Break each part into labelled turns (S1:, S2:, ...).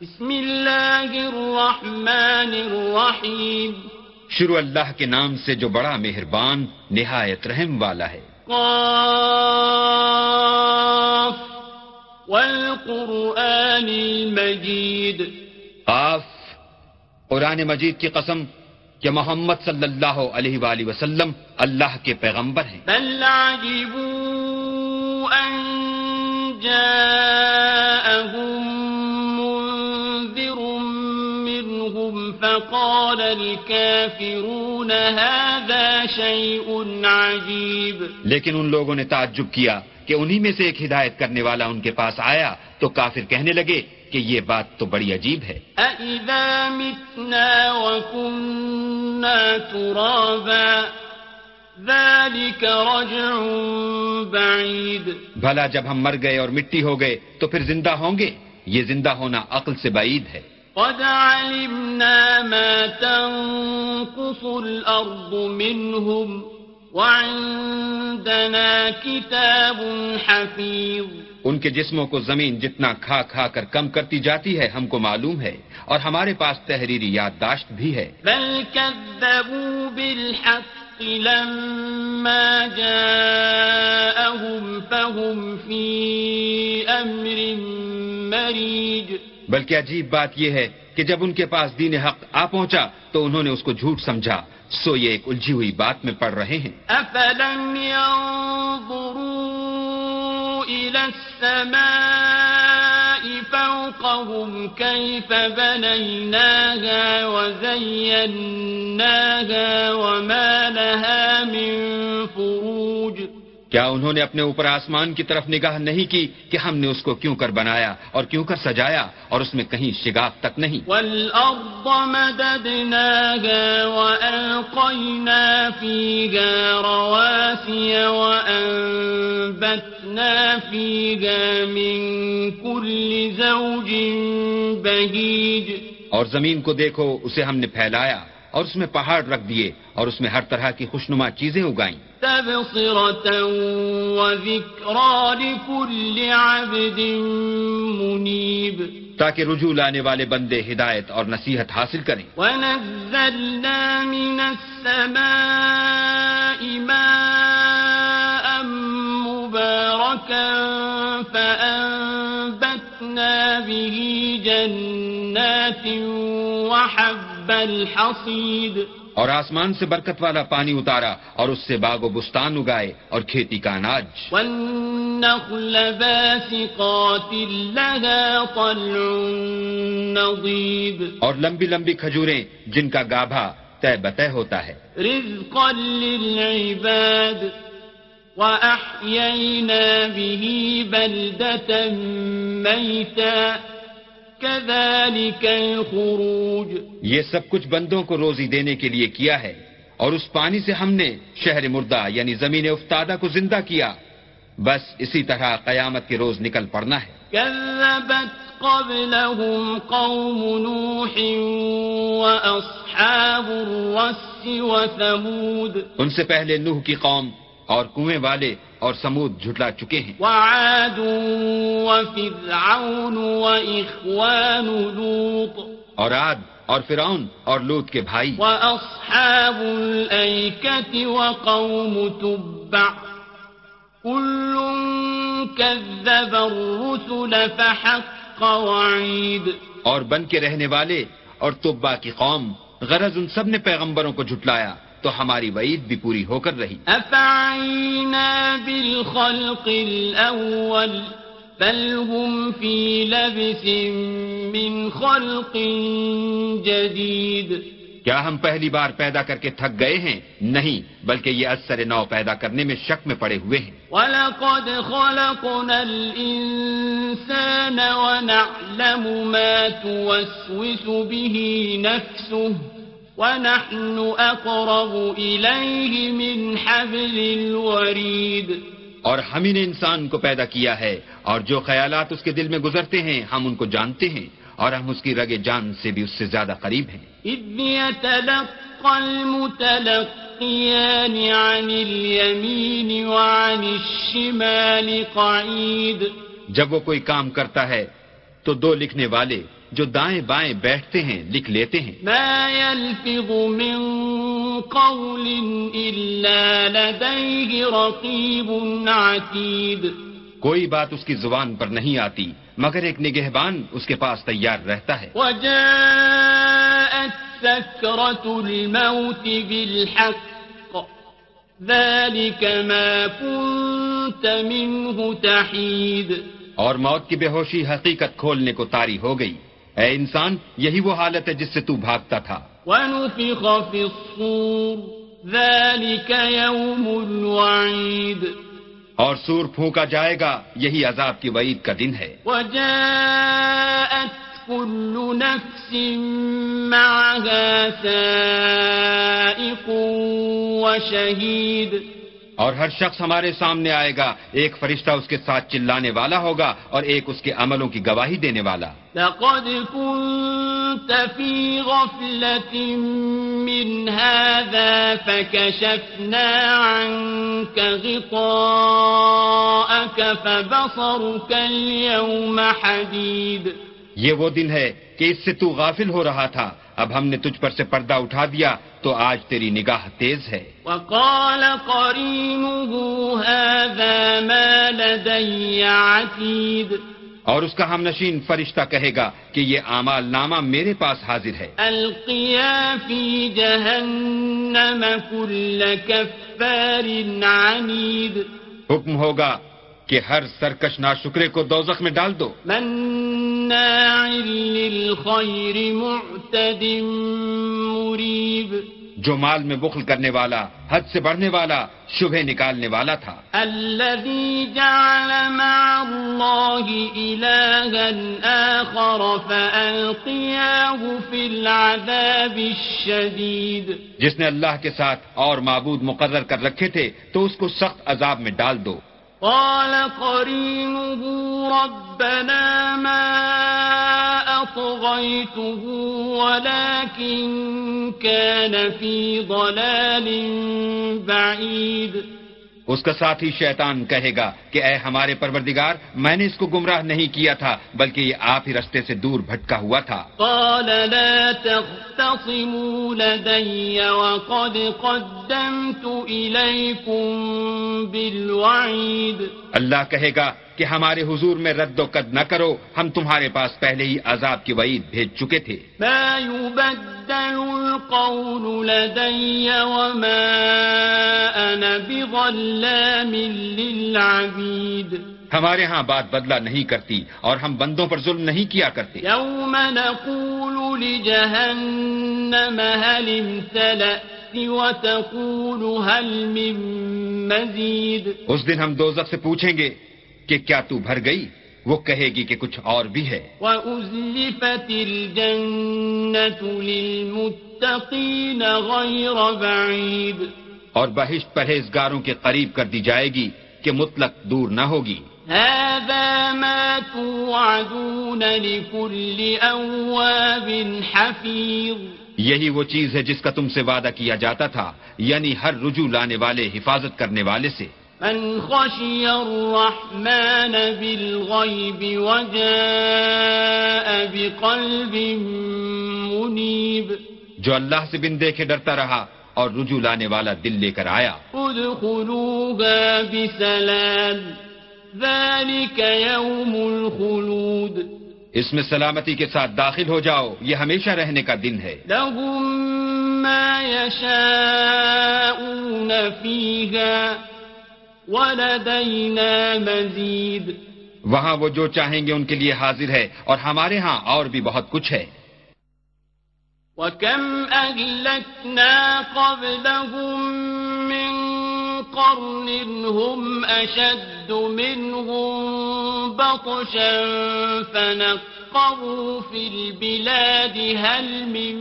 S1: بسم اللہ الرحمن الرحیم۔
S2: شروع اللہ کے نام سے جو بڑا مہربان نہایت رحم والا ہے۔
S1: قاف۔ والقرآن المجید۔
S2: آف قرآن مجید کی قسم کہ محمد صلی اللہ علیہ وآلہ وسلم اللہ کے پیغمبر ہیں۔
S1: بل عجبوا ان جاءهم فقال الكافرون هذا شيء عجيب.
S2: لیکن ان لوگوں نے تعجب کیا کہ انہی میں سے ایک ہدایت کرنے والا ان کے پاس آیا تو کافر کہنے لگے کہ یہ بات تو بڑی عجیب ہے۔
S1: أَإِذَا مِتْنَا وَكُنَّا تُرَابًا ذَلِكَ رَجْعٌ بَعِيدٌ۔
S2: بھلا جب ہم مر گئے اور مٹی ہو گئے تو پھر زندہ ہوں گے؟ یہ زندہ ہونا عقل سے بعید ہے۔
S1: قد علمنا ما تنقص الأرض منهم وعندنا كتاب حفيظ
S2: ان کے جسموں کو زمین جتنا کھا کھا کر کم کرتی جاتی ہے ہم کو معلوم ہے اور ہمارے پاس تحریری یادداشت بھی ہے۔
S1: بل كذبوا بالحق لما جاءهم فهم في أمر مريج
S2: بلکہ عجیب بات یہ ہے کہ جب ان کے پاس دین حق آ پہنچا تو انہوں نے اس کو جھوٹ سمجھا۔ سو یہ ایک الجھی ہوئی بات میں پڑ رہے ہیں۔
S1: أفلم ينظروا إلى السماء فوقهم كيف بنيناها وزيناها وما لها من
S2: کیا انہوں نے اپنے اوپر آسمان کی طرف نگاہ نہیں کی کہ ہم نے اس کو کیوں کر بنایا اور کیوں کر سجایا اور اس میں کہیں شگاف تک نہیں؟
S1: مددناها وألقينا فيها رواسي وأنبتنا فيها من كل زوج بهيج۔
S2: اور زمین کو دیکھو اسے ہم نے پھیلایا۔ اور اس میں پہاڑ رکھ دیے اور اس میں ہر طرح کی خوشنما چیزیں اگائیں۔
S1: منيب.
S2: تاکہ رجوع لانے والے بندے ہدایت اور نصیحت حاصل کریں۔
S1: ونزلنا من السماء ماء مباركا فأنبتنا به جنات وحب الحصيد۔
S2: اور آسمان سے برکت والا پانی اتارا اور اس سے باغ و بستان اگائے اور کھیتی کا اناج۔
S1: والنخل باسقات لها طلع نضيد۔
S2: اور لمبی لمبی کھجوریں جن کا گابھا طے بتہ ہوتا ہے۔
S1: رزقا للعباد۔ وأحيينا به بلدة ميتا۔ كذلك الخروج.
S2: یہ سب کچھ بندوں کو روزی دینے کے لیے کیا ہے اور اس پانی سے ہم نے شہر مردہ یعنی زمین افتادہ کو زندہ کیا۔ بس اسی طرح قیامت کے روز نکل پڑنا ہے۔
S1: كذبت قبلهم قوم نوح وأصحاب الرس وثمود.
S2: ان سے پہلے نوح کی قوم اور کنویں والے اور سمود جھٹلا چکے ہیں۔
S1: وعاد وفرعون وإخوان لوط
S2: اور عاد اور فرعون اور لوت کے بھائی۔
S1: وأصحاب الأيكة وقوم تبع۔ كل كذب الرسل فحق وعيد۔
S2: اور بن کے رہنے والے اور طبا کی قوم غرض ان سب نے پیغمبروں کو جھٹلایا۔ تو ہماری وعید بھی پوری ہو کر رہی۔
S1: أفعينا بالخلق الأول بل هم في لبس من خلق جديد۔
S2: کیا ہم پہلی بار پیدا کر کے تھک گئے ہیں؟ نہیں بلکہ یہ اثر نو پیدا کرنے میں شک میں پڑے ہوئے ہیں۔
S1: ولقد خلقنا الإنسان ونعلم ما توسوس به نفسه۔ ونحن أقرب إليه من حبل الوريد.
S2: اور ہم ہی نے انسان کو پیدا کیا ہے اور جو خیالات اس کے دل میں گزرتے ہیں ہم ان کو جانتے ہیں اور ہم اس کی رگ جان سے بھی اس سے زیادہ قریب ہیں۔
S1: عن وعن الشمال قعيد.
S2: جب وہ کوئی کام کرتا ہے تو دو لکھنے والے جو دائیں بائیں بیٹھتے ہیں لکھ لیتے ہیں۔
S1: ما يلفظ من قول إلا لديه رقيب عتيد.
S2: کوئی بات اس کی زبان پر نہیں آتی مگر ایک نگہبان اس کے پاس تیار رہتا ہے۔
S1: وجاءت سكرة الموت بالحق ذلك ما كنت منه تحيد
S2: اور موت کی بے ہوشی حقیقت کھولنے کو تاری ہو گئی۔ اے انسان یہی وہ حالت ہے جس سے تو بھاگتا تھا۔
S1: ونفخ في الصور ذلك يوم الوعيد
S2: اور سور پھونکا جائے گا یہی عذاب کی وعید کا دن ہے۔
S1: وجاءت كل نفس معها سائق وشهيد
S2: اور ہر شخص ہمارے سامنے آئے گا ایک فرشتہ اس کے ساتھ چلانے والا ہوگا اور ایک اس کے عملوں کی گواہی دینے والا۔
S1: لقد كنت في غفلة من هذا فكشفنا عنك غطاءك فبصرك اليوم حديد۔
S2: یہ وہ دن ہے کہ اس سے تو غافل ہو رہا تھا۔ اب ہم نے تجھ پر سے پردہ اٹھا دیا تو آج تیری نگاہ تیز ہے۔
S1: وقال قرينه هذا ما لدي عتيد۔
S2: اور اس کا ہم نشین فرشتہ کہے گا کہ یہ اعمال نامہ میرے پاس حاضر ہے۔
S1: القيا في جهنم كل كفار عنيد۔
S2: حکم ہوگا کہ ہر سرکش ناشکرے کو دوزخ میں ڈال دو۔
S1: مناع للخير معتد مريب
S2: جو مال میں بخل کرنے والا حد سے بڑھنے والا شبہ نکالنے والا تھا۔
S1: الذي جعل مع الله إلها آخر فألقياه في العذاب الشديد۔
S2: جس نے اللہ کے ساتھ اور معبود مقرر کر رکھے تھے تو اس کو سخت عذاب میں ڈال دو۔
S1: قال قرينه ربنا ما أطغيته ولكن كان في ضلال بعيد.
S2: اس کا ساتھی شیطان کہے گا کہ اے ہمارے پروردگار میں نے اس کو گمراہ نہیں کیا تھا بلکہ یہ آپ ہی رستے سے دور بھٹکا ہوا تھا۔
S1: قال لا تختصموا لدي وقد قدمت إليكم بالوعيد۔
S2: اللہ کہے گا کہ ہمارے حضور میں رد و قد نہ کرو ہم تمہارے پاس پہلے ہی عذاب کی وعید بھیج چکے تھے۔
S1: ما يبدل القول لدي وما أنا بظلام للعبيد.
S2: ہمارے ہاں بات بدلا نہیں کرتی اور ہم بندوں پر ظلم نہیں کیا کرتے۔
S1: يوم نقول لجهنم هل امتلأت وتقول هل من مزيد
S2: اس دن ہم دوزخ سے پوچھیں گے کہ کیا تو بھر گئی؟ وہ کہے گی کہ کچھ اور بھی ہے۔
S1: وأزلفت الجنة للمتقين غير بعيد۔
S2: اور بہشت پرہیزگاروں کے قریب کر دی جائے گی کہ مطلق دور نہ ہوگی۔
S1: هذا ما توعدون لكل أواب حفيظ۔
S2: یہی وہ چیز ہے جس کا تم سے وعدہ کیا جاتا تھا یعنی ہر رجوع لانے والے حفاظت کرنے والے سے۔
S1: من خشي الرحمن بالغيب وجاء بقلب منيب.
S2: جو اللہ سے بن دیکھے ڈرتا رہا اور رجوع لانے والا دل لے کر آیا۔
S1: ادخلوها بسلام ذلك يوم الخلود.
S2: اس میں سلامتی کے ساتھ داخل ہو جاؤ یہ ہمیشہ رہنے کا دن ہے۔
S1: لهم ما يشاءون فيها۔ ولدينا مزيد.
S2: وہاں وہ جو چاہیں گے ان کے لیے حاضر ہے اور ہمارے ہاں اور بھی بہت کچھ ہے۔
S1: وكم أهلكنا قبلهم من قرن هم أشد منهم بطشا فنقبوا في البلاد هل من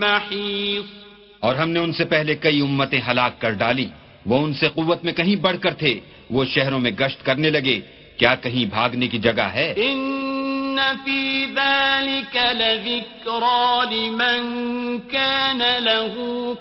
S1: محيص۔
S2: اور ہم نے ان سے پہلے کئی امتیں ہلاک کر ڈالی۔ وہ ان سے قوت میں کہیں بڑھ کر تھے، وہ شہروں میں گشت کرنے لگے۔ کیا کہیں بھاگنے کی جگہ ہے؟
S1: ان فی ذلك لذكرى لمن كان له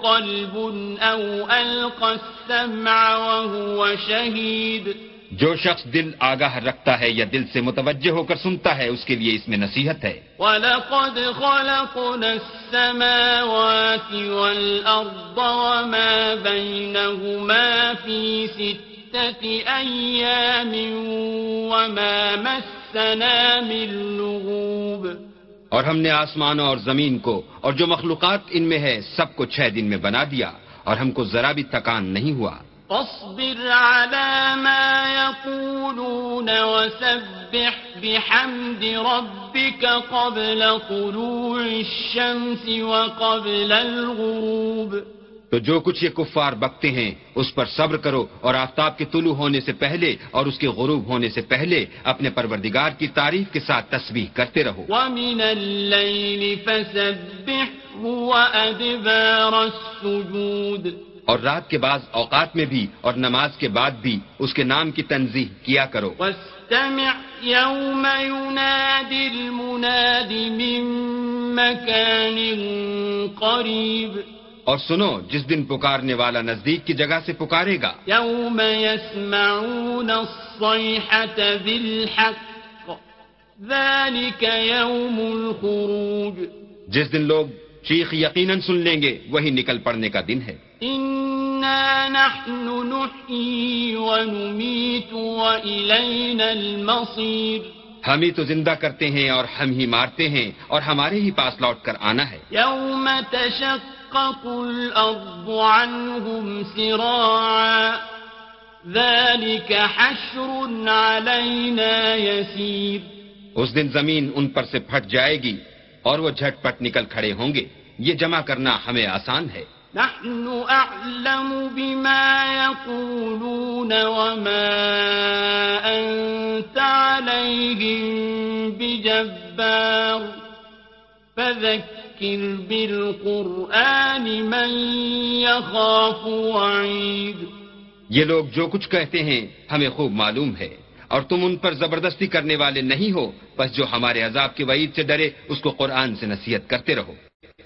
S1: قلب او القى السمع وهو شهید
S2: جو شخص دل آگاہ رکھتا ہے یا دل سے متوجہ ہو کر سنتا ہے اس کے لیے اس میں نصیحت ہے۔
S1: وَلَقَدْ خَلَقْنَا السَّمَاوَاتِ وَالْأَرْضَ وَمَا بَيْنَهُمَا فِي سِتَّةِ أَيَّامٍ وَمَا مَسَّنَا مِن لُغُوبٍ۔
S2: اور ہم نے آسمانوں اور زمین کو اور جو مخلوقات ان میں ہے سب کو چھ دن میں بنا دیا اور ہم کو ذرا بھی تکان نہیں ہوا۔
S1: فاصبر على ما يقولون وسبح بحمد ربك قبل طلوع الشمس وقبل الغروب.
S2: تو جو کچھ یہ کفار بکتے ہیں اس پر صبر کرو اور آفتاب کے طلوع ہونے سے پہلے اور اس کے غروب ہونے سے پہلے اپنے پروردگار کی تعریف کے ساتھ تسبیح کرتے رہو۔
S1: ومن الليل فسبحه وأدبار السجود۔
S2: اور رات کے بعض اوقات میں بھی اور نماز کے بعد بھی اس کے نام کی تنظیح کیا کرو۔
S1: واستمع يوم ينادي المناد من مكان قريب
S2: اور سنو جس دن پکارنے والا نزدیک کی جگہ سے پکارے گا۔
S1: يسمعون الصيحة بالحق۔ ذلك يوم الخروج۔
S2: جس دن لوگ چیخ یقیناً سن لیں گے وہی نکل پڑنے کا دن ہے۔
S1: إنا نحن نحيي ونميت وإلينا المصير
S2: ہم ہی تو زندہ کرتے ہیں اور ہم ہی مارتے ہیں اور ہمارے ہی پاس لوٹ کر آنا ہے۔
S1: يوم تشقق الأرض عنهم سراعا ذلك حشر علينا يسير۔
S2: اس دن زمین ان پر سے پھٹ جائے گی اور وہ جھٹ پٹ نکل کھڑے ہوں گے۔ یہ جمع کرنا ہمیں آسان ہے۔
S1: نحن أعلم بما يقولون وما أنت عليهم بجبار. فذكر بالقرآن من يخاف وعيد.
S2: یہ لوگ جو کچھ کہتے ہیں ہمیں خوب معلوم ہے، اور تم ان پر زبردستی کرنے والے نہیں ہو، بس جو ہمارے عذاب کے وعید سے ڈرے، اس کو قرآن سے نصیحت کرتے رہو۔